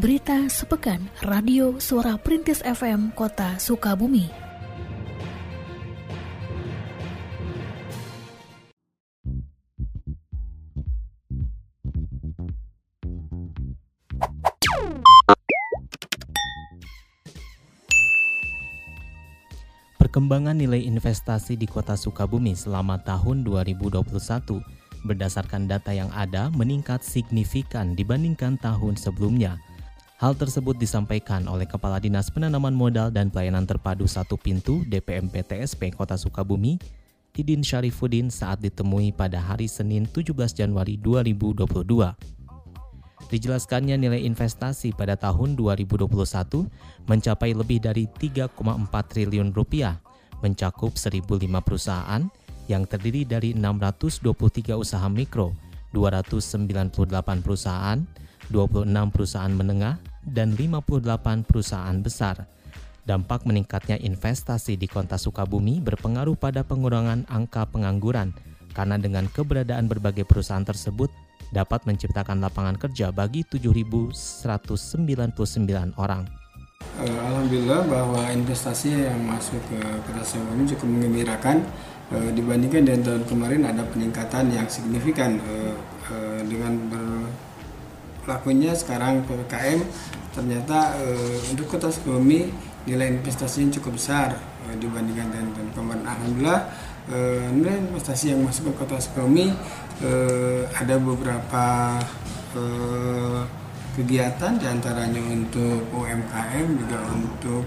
Berita sepekan Radio Suara Perintis FM Kota Sukabumi. Perkembangan nilai investasi di Kota Sukabumi selama tahun 2021 berdasarkan data yang ada meningkat signifikan dibandingkan tahun sebelumnya. Hal tersebut disampaikan oleh Kepala Dinas Penanaman Modal dan Pelayanan Terpadu Satu Pintu DPMP TSP Kota Sukabumi, Didin Syarifuddin saat ditemui pada hari Senin 17 Januari 2022. Dijelaskannya nilai investasi pada tahun 2021 mencapai lebih dari 3,4 triliun rupiah, mencakup 1.005 perusahaan yang terdiri dari 623 usaha mikro, 298 perusahaan, 26 perusahaan menengah, dan 58 perusahaan besar. Dampak meningkatnya investasi di Kota Sukabumi berpengaruh pada pengurangan angka pengangguran karena dengan keberadaan berbagai perusahaan tersebut dapat menciptakan lapangan kerja bagi 7.199 orang. Eh, Alhamdulillah bahwa investasi yang masuk ke Kota Sukabumi cukup mengembirakan e, dibandingkan dengan tahun kemarin ada peningkatan yang signifikan e, e, dengan berlakunya sekarang PPKM ternyata e, untuk kota Sukabumi nilai investasinya cukup besar e, dibandingkan dengan tahun kemarin. Alhamdulillah e, nilai investasi yang masuk ke kota Sukabumi e, ada beberapa e, kegiatan di antaranya untuk UMKM juga untuk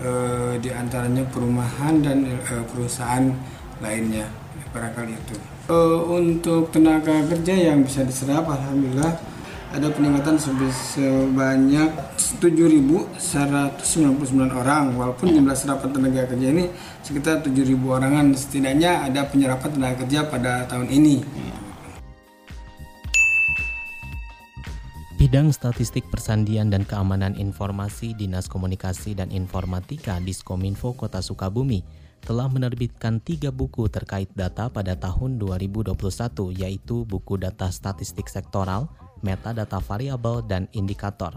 e, di antaranya perumahan dan e, perusahaan lainnya. Barangkali itu. Uh, untuk tenaga kerja yang bisa diserap alhamdulillah ada peningkatan sebanyak 7.199 orang walaupun jumlah serapan tenaga kerja ini sekitar 7.000 orangan. Setidaknya ada penyerapan tenaga kerja pada tahun ini. Bidang Statistik Persandian dan Keamanan Informasi Dinas Komunikasi dan Informatika Diskominfo Kota Sukabumi telah menerbitkan tiga buku terkait data pada tahun 2021 yaitu buku data statistik sektoral, metadata variabel, dan indikator.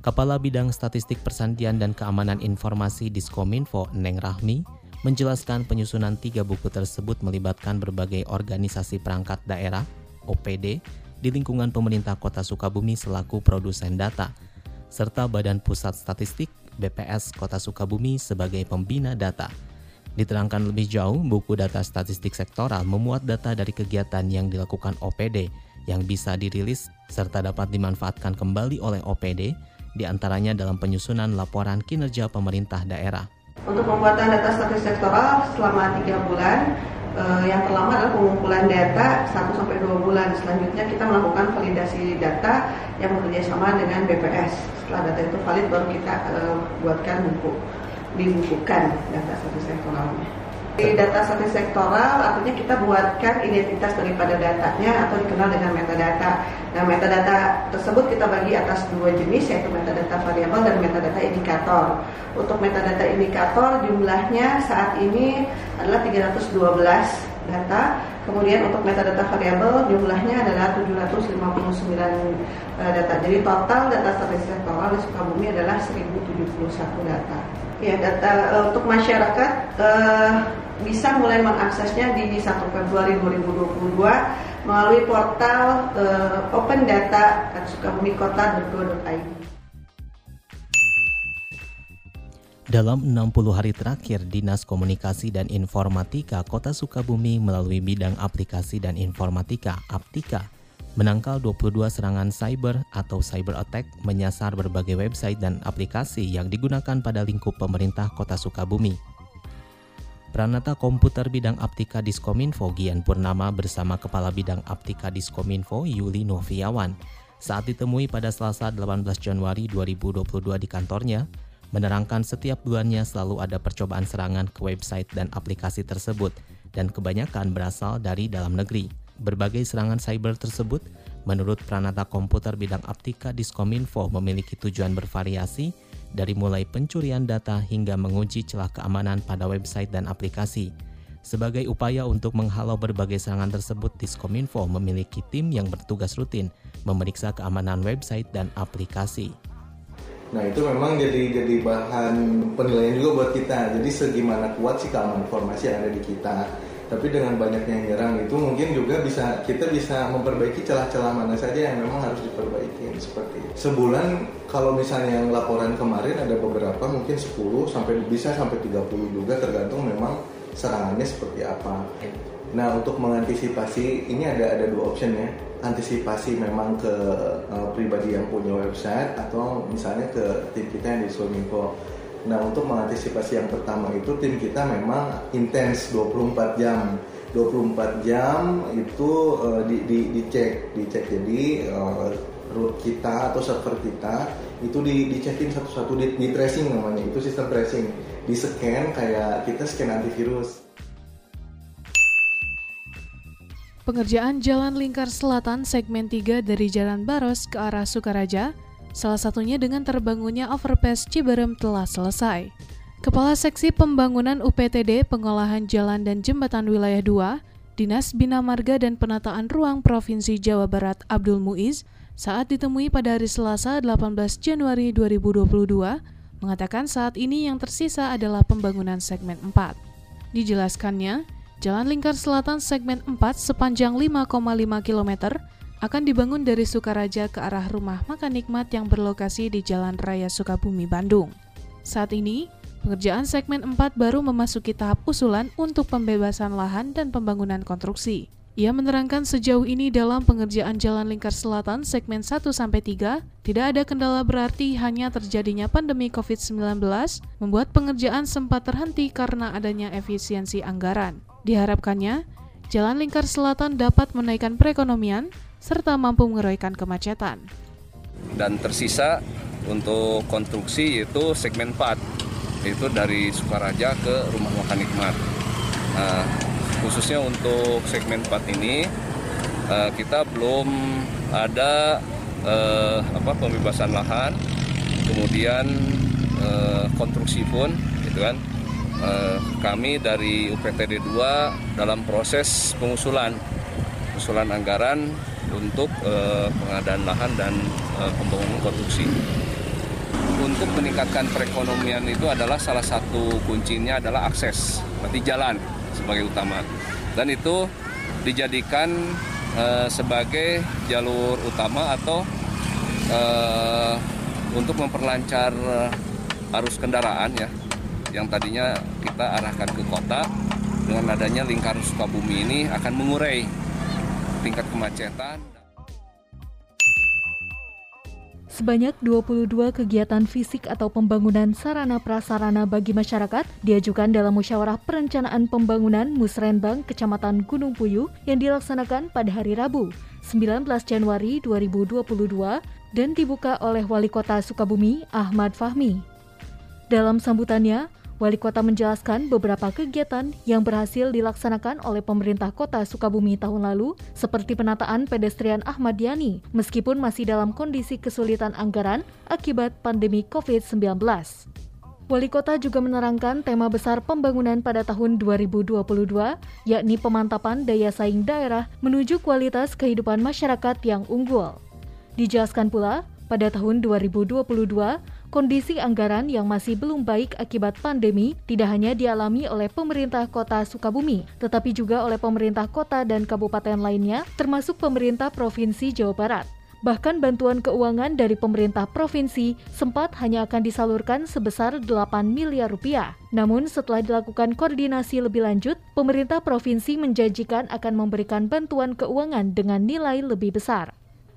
Kepala Bidang Statistik Persandian dan Keamanan Informasi Diskominfo Neng Rahmi menjelaskan penyusunan tiga buku tersebut melibatkan berbagai organisasi perangkat daerah OPD di lingkungan pemerintah kota Sukabumi selaku produsen data, serta Badan Pusat Statistik BPS Kota Sukabumi sebagai pembina data. Diterangkan lebih jauh, buku data statistik sektoral memuat data dari kegiatan yang dilakukan OPD yang bisa dirilis serta dapat dimanfaatkan kembali oleh OPD, di antaranya dalam penyusunan laporan kinerja pemerintah daerah. Untuk pembuatan data statistik sektoral selama 3 bulan, eh, yang pertama adalah pengumpulan data 1 2 bulan. Selanjutnya kita melakukan validasi data yang bekerja sama dengan BPS. Setelah data itu valid baru kita eh, buatkan buku dibukukan data statistik sektoralnya. Di data statistik sektoral artinya kita buatkan identitas daripada datanya atau dikenal dengan metadata. Nah, metadata tersebut kita bagi atas dua jenis yaitu metadata variabel dan metadata indikator. Untuk metadata indikator jumlahnya saat ini adalah 312 data. Kemudian untuk metadata variabel jumlahnya adalah 759 eh, data. Jadi total data statistik sektoral di Sukabumi adalah 1071 data. Ya, data uh, untuk masyarakat uh, bisa mulai mengaksesnya di 1 Februari 2022 melalui portal uh, Open Dalam 60 hari terakhir, Dinas Komunikasi dan Informatika Kota Sukabumi melalui bidang aplikasi dan informatika Aptika menangkal 22 serangan cyber atau cyber attack menyasar berbagai website dan aplikasi yang digunakan pada lingkup pemerintah Kota Sukabumi. Pranata Komputer Bidang Aptika Diskominfo Gian Purnama bersama Kepala Bidang Aptika Diskominfo Yuli Noviawan saat ditemui pada Selasa 18 Januari 2022 di kantornya, menerangkan setiap bulannya selalu ada percobaan serangan ke website dan aplikasi tersebut dan kebanyakan berasal dari dalam negeri. Berbagai serangan cyber tersebut, menurut Pranata Komputer Bidang Aptika Diskominfo memiliki tujuan bervariasi dari mulai pencurian data hingga menguji celah keamanan pada website dan aplikasi. Sebagai upaya untuk menghalau berbagai serangan tersebut, Diskominfo memiliki tim yang bertugas rutin memeriksa keamanan website dan aplikasi. Nah itu memang jadi jadi bahan penilaian juga buat kita. Jadi segimana kuat sih keamanan informasi yang ada di kita. Tapi dengan banyaknya yang nyerang itu mungkin juga bisa kita bisa memperbaiki celah-celah mana saja yang memang harus diperbaiki seperti sebulan kalau misalnya yang laporan kemarin ada beberapa mungkin 10 sampai bisa sampai 30 juga tergantung memang serangannya seperti apa. Nah untuk mengantisipasi ini ada ada dua option ya antisipasi memang ke uh, pribadi yang punya website atau misalnya ke tim kita yang di Swiminfo. Nah untuk mengantisipasi yang pertama itu tim kita memang intens 24 jam. 24 jam itu uh, di, di, dicek dicek jadi uh, root kita atau server kita itu di dicekin satu-satu di, di tracing namanya. Itu sistem tracing. Di scan kayak kita scan antivirus Pengerjaan Jalan Lingkar Selatan segmen 3 dari Jalan Baros ke arah Sukaraja, salah satunya dengan terbangunnya overpass Ciberem telah selesai. Kepala Seksi Pembangunan UPTD Pengolahan Jalan dan Jembatan Wilayah 2, Dinas Bina Marga dan Penataan Ruang Provinsi Jawa Barat Abdul Muiz saat ditemui pada hari Selasa 18 Januari 2022 mengatakan saat ini yang tersisa adalah pembangunan segmen 4. Dijelaskannya, Jalan Lingkar Selatan segmen 4 sepanjang 5,5 km akan dibangun dari Sukaraja ke arah rumah makan nikmat yang berlokasi di Jalan Raya Sukabumi, Bandung. Saat ini, pengerjaan segmen 4 baru memasuki tahap usulan untuk pembebasan lahan dan pembangunan konstruksi. Ia menerangkan sejauh ini dalam pengerjaan Jalan Lingkar Selatan segmen 1 sampai 3 tidak ada kendala berarti hanya terjadinya pandemi COVID-19 membuat pengerjaan sempat terhenti karena adanya efisiensi anggaran. Diharapkannya, Jalan Lingkar Selatan dapat menaikkan perekonomian serta mampu mengeroykan kemacetan. Dan tersisa untuk konstruksi yaitu segmen 4 yaitu dari Sukaraja ke Rumah Makan Nikmat. Nah, khususnya untuk segmen 4 ini uh, kita belum ada uh, apa pembebasan lahan kemudian uh, konstruksi pun gitu kan kami dari UPTD 2 dalam proses pengusulan pengusulan anggaran untuk uh, pengadaan lahan dan uh, pembangunan konstruksi. Untuk meningkatkan perekonomian itu adalah salah satu kuncinya adalah akses berarti jalan sebagai utama. Dan itu dijadikan sebagai jalur utama atau untuk memperlancar arus kendaraan ya yang tadinya kita arahkan ke kota dengan adanya lingkar Sukabumi ini akan mengurai tingkat kemacetan. Sebanyak 22 kegiatan fisik atau pembangunan sarana prasarana bagi masyarakat diajukan dalam musyawarah perencanaan pembangunan Musrenbang Kecamatan Gunung Puyuh yang dilaksanakan pada hari Rabu, 19 Januari 2022 dan dibuka oleh Wali Kota Sukabumi Ahmad Fahmi. Dalam sambutannya, Wali Kota menjelaskan beberapa kegiatan yang berhasil dilaksanakan oleh pemerintah Kota Sukabumi tahun lalu, seperti penataan pedestrian Ahmad Yani, meskipun masih dalam kondisi kesulitan anggaran akibat pandemi COVID-19. Wali Kota juga menerangkan tema besar pembangunan pada tahun 2022, yakni pemantapan daya saing daerah menuju kualitas kehidupan masyarakat yang unggul. Dijelaskan pula, pada tahun 2022, kondisi anggaran yang masih belum baik akibat pandemi tidak hanya dialami oleh pemerintah kota Sukabumi, tetapi juga oleh pemerintah kota dan kabupaten lainnya, termasuk pemerintah Provinsi Jawa Barat. Bahkan bantuan keuangan dari pemerintah provinsi sempat hanya akan disalurkan sebesar 8 miliar rupiah. Namun setelah dilakukan koordinasi lebih lanjut, pemerintah provinsi menjanjikan akan memberikan bantuan keuangan dengan nilai lebih besar.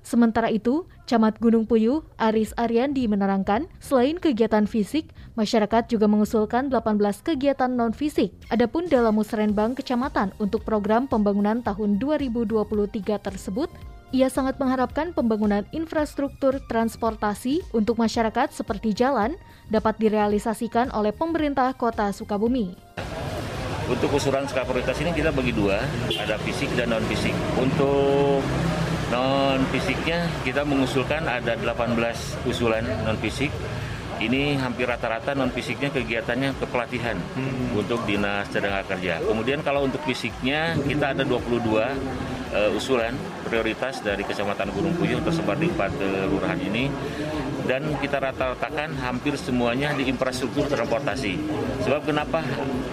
Sementara itu, Camat Gunung Puyuh, Aris Ariandi menerangkan, selain kegiatan fisik, masyarakat juga mengusulkan 18 kegiatan non-fisik. Adapun dalam musrenbang kecamatan untuk program pembangunan tahun 2023 tersebut, ia sangat mengharapkan pembangunan infrastruktur transportasi untuk masyarakat seperti jalan dapat direalisasikan oleh pemerintah kota Sukabumi. Untuk usulan skala prioritas ini kita bagi dua, ada fisik dan non-fisik. Untuk non fisiknya kita mengusulkan ada 18 usulan non fisik ini hampir rata-rata non fisiknya kegiatannya kepelatihan hmm. untuk dinas tenaga kerja. Kemudian kalau untuk fisiknya kita ada 22 uh, usulan prioritas dari Kecamatan Gunung Puyuh tersebar di empat kelurahan ini dan kita rata-ratakan hampir semuanya di infrastruktur transportasi. Sebab kenapa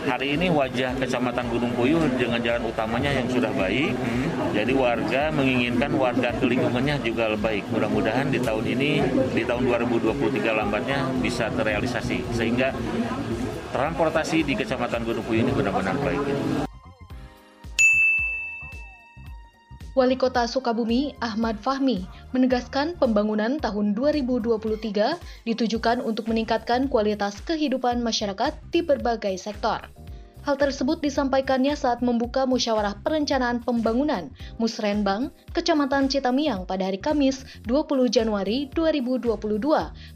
hari ini wajah Kecamatan Gunung Puyuh dengan jalan utamanya yang sudah baik, hmm. jadi warga menginginkan warga ke lingkungannya juga lebih baik. Mudah-mudahan di tahun ini, di tahun 2023 lambatnya bisa terrealisasi sehingga transportasi di Kecamatan Gunung Puyuh ini benar-benar baik. Wali Kota Sukabumi Ahmad Fahmi menegaskan pembangunan tahun 2023 ditujukan untuk meningkatkan kualitas kehidupan masyarakat di berbagai sektor. Hal tersebut disampaikannya saat membuka musyawarah perencanaan pembangunan Musrenbang, Kecamatan Citamiang pada hari Kamis 20 Januari 2022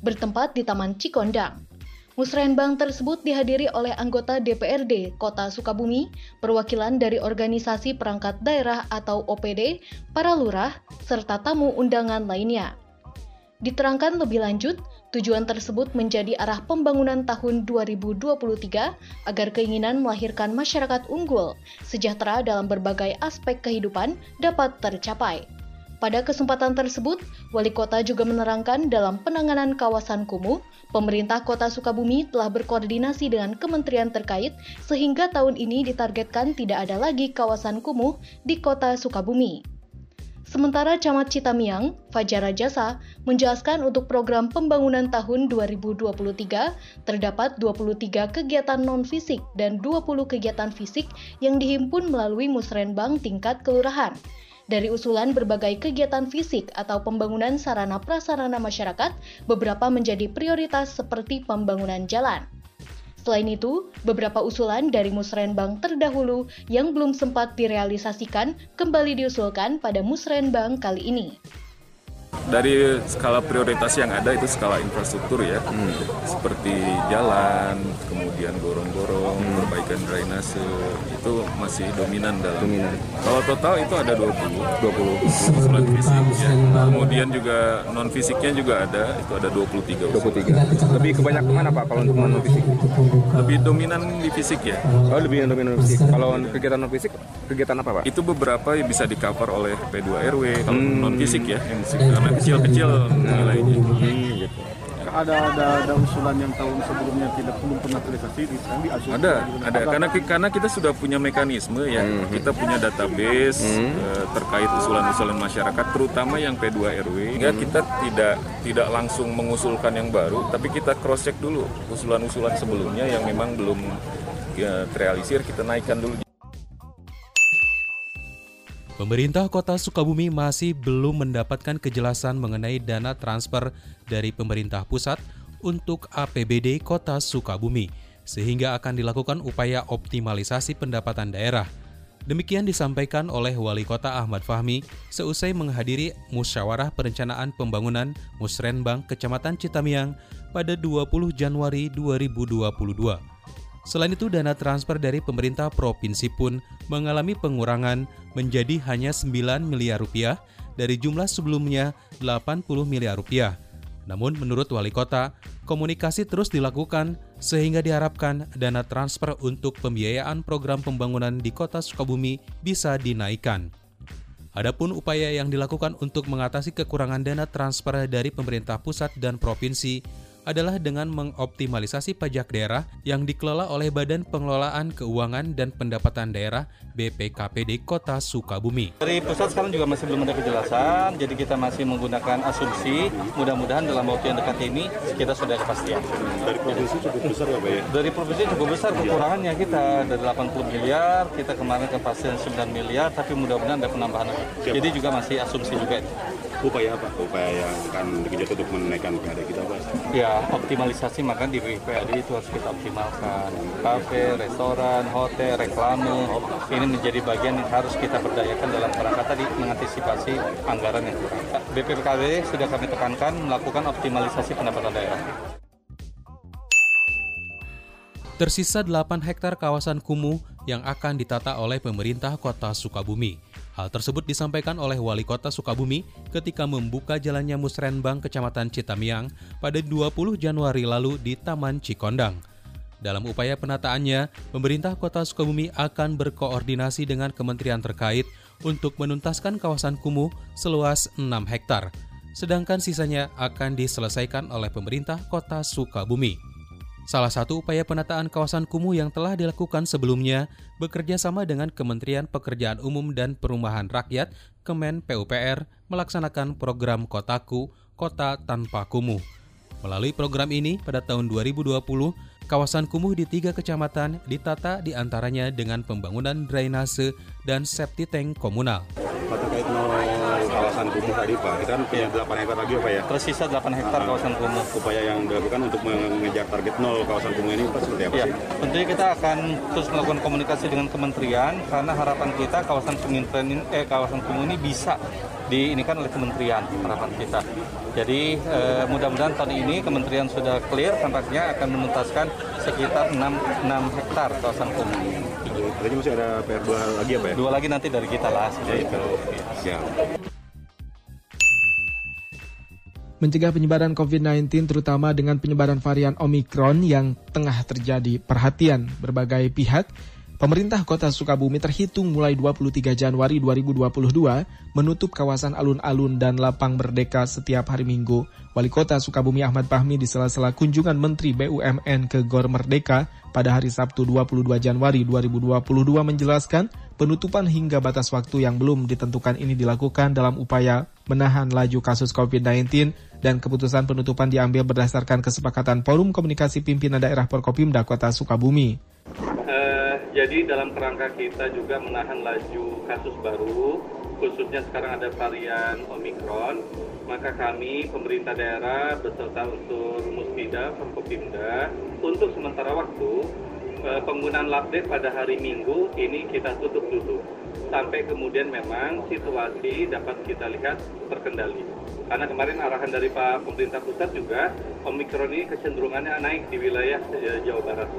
bertempat di Taman Cikondang. Musrenbang tersebut dihadiri oleh anggota DPRD Kota Sukabumi, perwakilan dari organisasi perangkat daerah atau OPD, para lurah, serta tamu undangan lainnya. Diterangkan lebih lanjut, tujuan tersebut menjadi arah pembangunan tahun 2023 agar keinginan melahirkan masyarakat unggul, sejahtera dalam berbagai aspek kehidupan dapat tercapai. Pada kesempatan tersebut, Wali Kota juga menerangkan dalam penanganan kawasan kumuh, pemerintah Kota Sukabumi telah berkoordinasi dengan kementerian terkait sehingga tahun ini ditargetkan tidak ada lagi kawasan kumuh di Kota Sukabumi. Sementara Camat Citamiang, Fajar Jasa, menjelaskan untuk program pembangunan tahun 2023 terdapat 23 kegiatan non-fisik dan 20 kegiatan fisik yang dihimpun melalui musrenbang tingkat kelurahan. Dari usulan berbagai kegiatan fisik atau pembangunan sarana prasarana masyarakat, beberapa menjadi prioritas seperti pembangunan jalan. Selain itu, beberapa usulan dari musrenbang terdahulu yang belum sempat direalisasikan kembali diusulkan pada musrenbang kali ini dari skala prioritas yang ada itu skala infrastruktur ya hmm. seperti jalan kemudian gorong-gorong perbaikan drainase itu masih dominan dalam dominan. kalau total itu ada 20 20 usulan fisik ya. kemudian juga non fisiknya juga ada. Itu ada 23 23 lebih kebanyak ke mana pak kalau untuk non fisik lebih dominan di fisik ya? Oh lebih dominan di fisik. kalau kegiatan non fisik kegiatan apa pak? Itu beberapa yang bisa di cover oleh P2RW kalau hmm. non fisik ya yang karena kecil-kecil nilainya. Hmm, gitu. Ada ada ada usulan yang tahun sebelumnya tidak belum pernah terrealisasi di Ada, ada karena karena kita sudah punya mekanisme ya. Hmm. Kita punya database hmm. uh, terkait usulan-usulan masyarakat terutama yang P2 RW. Hmm. kita tidak tidak langsung mengusulkan yang baru, tapi kita cross check dulu usulan-usulan sebelumnya yang memang belum ya, terrealisir kita naikkan dulu. Pemerintah Kota Sukabumi masih belum mendapatkan kejelasan mengenai dana transfer dari pemerintah pusat untuk APBD Kota Sukabumi, sehingga akan dilakukan upaya optimalisasi pendapatan daerah. Demikian disampaikan oleh Wali Kota Ahmad Fahmi seusai menghadiri Musyawarah Perencanaan Pembangunan Musrenbang Kecamatan Citamiang pada 20 Januari 2022. Selain itu, dana transfer dari pemerintah provinsi pun mengalami pengurangan menjadi hanya 9 miliar rupiah dari jumlah sebelumnya 80 miliar rupiah. Namun menurut wali kota, komunikasi terus dilakukan sehingga diharapkan dana transfer untuk pembiayaan program pembangunan di kota Sukabumi bisa dinaikkan. Adapun upaya yang dilakukan untuk mengatasi kekurangan dana transfer dari pemerintah pusat dan provinsi adalah dengan mengoptimalisasi pajak daerah yang dikelola oleh Badan Pengelolaan Keuangan dan Pendapatan Daerah BPKPD Kota Sukabumi. Dari pusat sekarang juga masih belum ada kejelasan, jadi kita masih menggunakan asumsi. Mudah-mudahan dalam waktu yang dekat ini kita sudah kepastian. Dari provinsi cukup besar ya Pak ya? Dari provinsi cukup besar kekurangannya kita dari 80 miliar, kita kemarin kepastian 9 miliar, tapi mudah-mudahan ada penambahan. Jadi juga masih asumsi juga upaya apa? Upaya yang akan dikejar untuk menaikkan PAD kita Pak? Ya, optimalisasi maka di PAD itu harus kita optimalkan. Kafe, restoran, hotel, reklame, ini menjadi bagian yang harus kita berdayakan dalam kerangka tadi mengantisipasi anggaran yang kurang. BPKD sudah kami tekankan melakukan optimalisasi pendapatan daerah. Tersisa 8 hektar kawasan kumuh yang akan ditata oleh pemerintah kota Sukabumi. Hal tersebut disampaikan oleh Wali Kota Sukabumi ketika membuka jalannya Musrenbang Kecamatan Citamiang pada 20 Januari lalu di Taman Cikondang. Dalam upaya penataannya, pemerintah Kota Sukabumi akan berkoordinasi dengan kementerian terkait untuk menuntaskan kawasan kumuh seluas 6 hektar, sedangkan sisanya akan diselesaikan oleh pemerintah Kota Sukabumi. Salah satu upaya penataan kawasan kumuh yang telah dilakukan sebelumnya bekerja sama dengan Kementerian Pekerjaan Umum dan Perumahan Rakyat, Kemen PUPR, melaksanakan program Kotaku, Kota Tanpa Kumuh. Melalui program ini, pada tahun 2020, Kawasan kumuh di tiga kecamatan ditata di antaranya dengan pembangunan drainase dan septic tank komunal. Nol kawasan kumuh tadi Pak, kita kan punya 8 hektar lagi Pak ya? Tersisa 8 hektar kawasan kumuh. Upaya yang dilakukan untuk mengejar target nol kawasan kumuh ini Pak seperti apa ya, sih? Tentunya kita akan terus melakukan komunikasi dengan kementerian karena harapan kita kawasan pengintren eh kawasan kumuh ini bisa diinikan oleh kementerian harapan kita. Jadi eh, mudah-mudahan tahun ini kementerian sudah clear tampaknya akan menuntaskan sekitar 6, 6 hektar kawasan kumuh. Berarti masih ada PR dua lagi apa ya? Dua lagi nanti dari kita lah. Seperti itu. Ya. Mencegah penyebaran COVID-19 terutama dengan penyebaran varian Omicron yang tengah terjadi perhatian berbagai pihak, Pemerintah Kota Sukabumi terhitung mulai 23 Januari 2022 menutup kawasan alun-alun dan lapang merdeka setiap hari Minggu. Wali Kota Sukabumi Ahmad Fahmi di sela-sela kunjungan Menteri BUMN ke Gor Merdeka pada hari Sabtu 22 Januari 2022 menjelaskan penutupan hingga batas waktu yang belum ditentukan ini dilakukan dalam upaya menahan laju kasus COVID-19 dan keputusan penutupan diambil berdasarkan kesepakatan Forum Komunikasi Pimpinan Daerah Porkopimda Kota Sukabumi. Jadi dalam kerangka kita juga menahan laju kasus baru, khususnya sekarang ada varian Omikron, maka kami pemerintah daerah beserta unsur Musbida, Forkopimda, untuk sementara waktu eh, penggunaan labdek pada hari Minggu ini kita tutup dulu sampai kemudian memang situasi dapat kita lihat terkendali. Karena kemarin arahan dari Pak pemerintah pusat juga Omikron ini kecenderungannya naik di wilayah eh, Jawa Barat.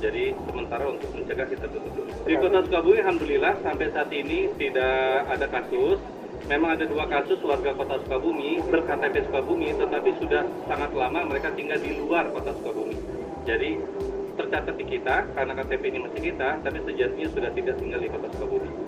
Jadi sementara untuk mencegah kita tutup. Di Kota Sukabumi, alhamdulillah sampai saat ini tidak ada kasus. Memang ada dua kasus warga Kota Sukabumi berKTP Sukabumi, tetapi sudah sangat lama mereka tinggal di luar Kota Sukabumi. Jadi tercatat di kita karena KTP ini masih kita, tapi sejatinya sudah tidak tinggal di Kota Sukabumi.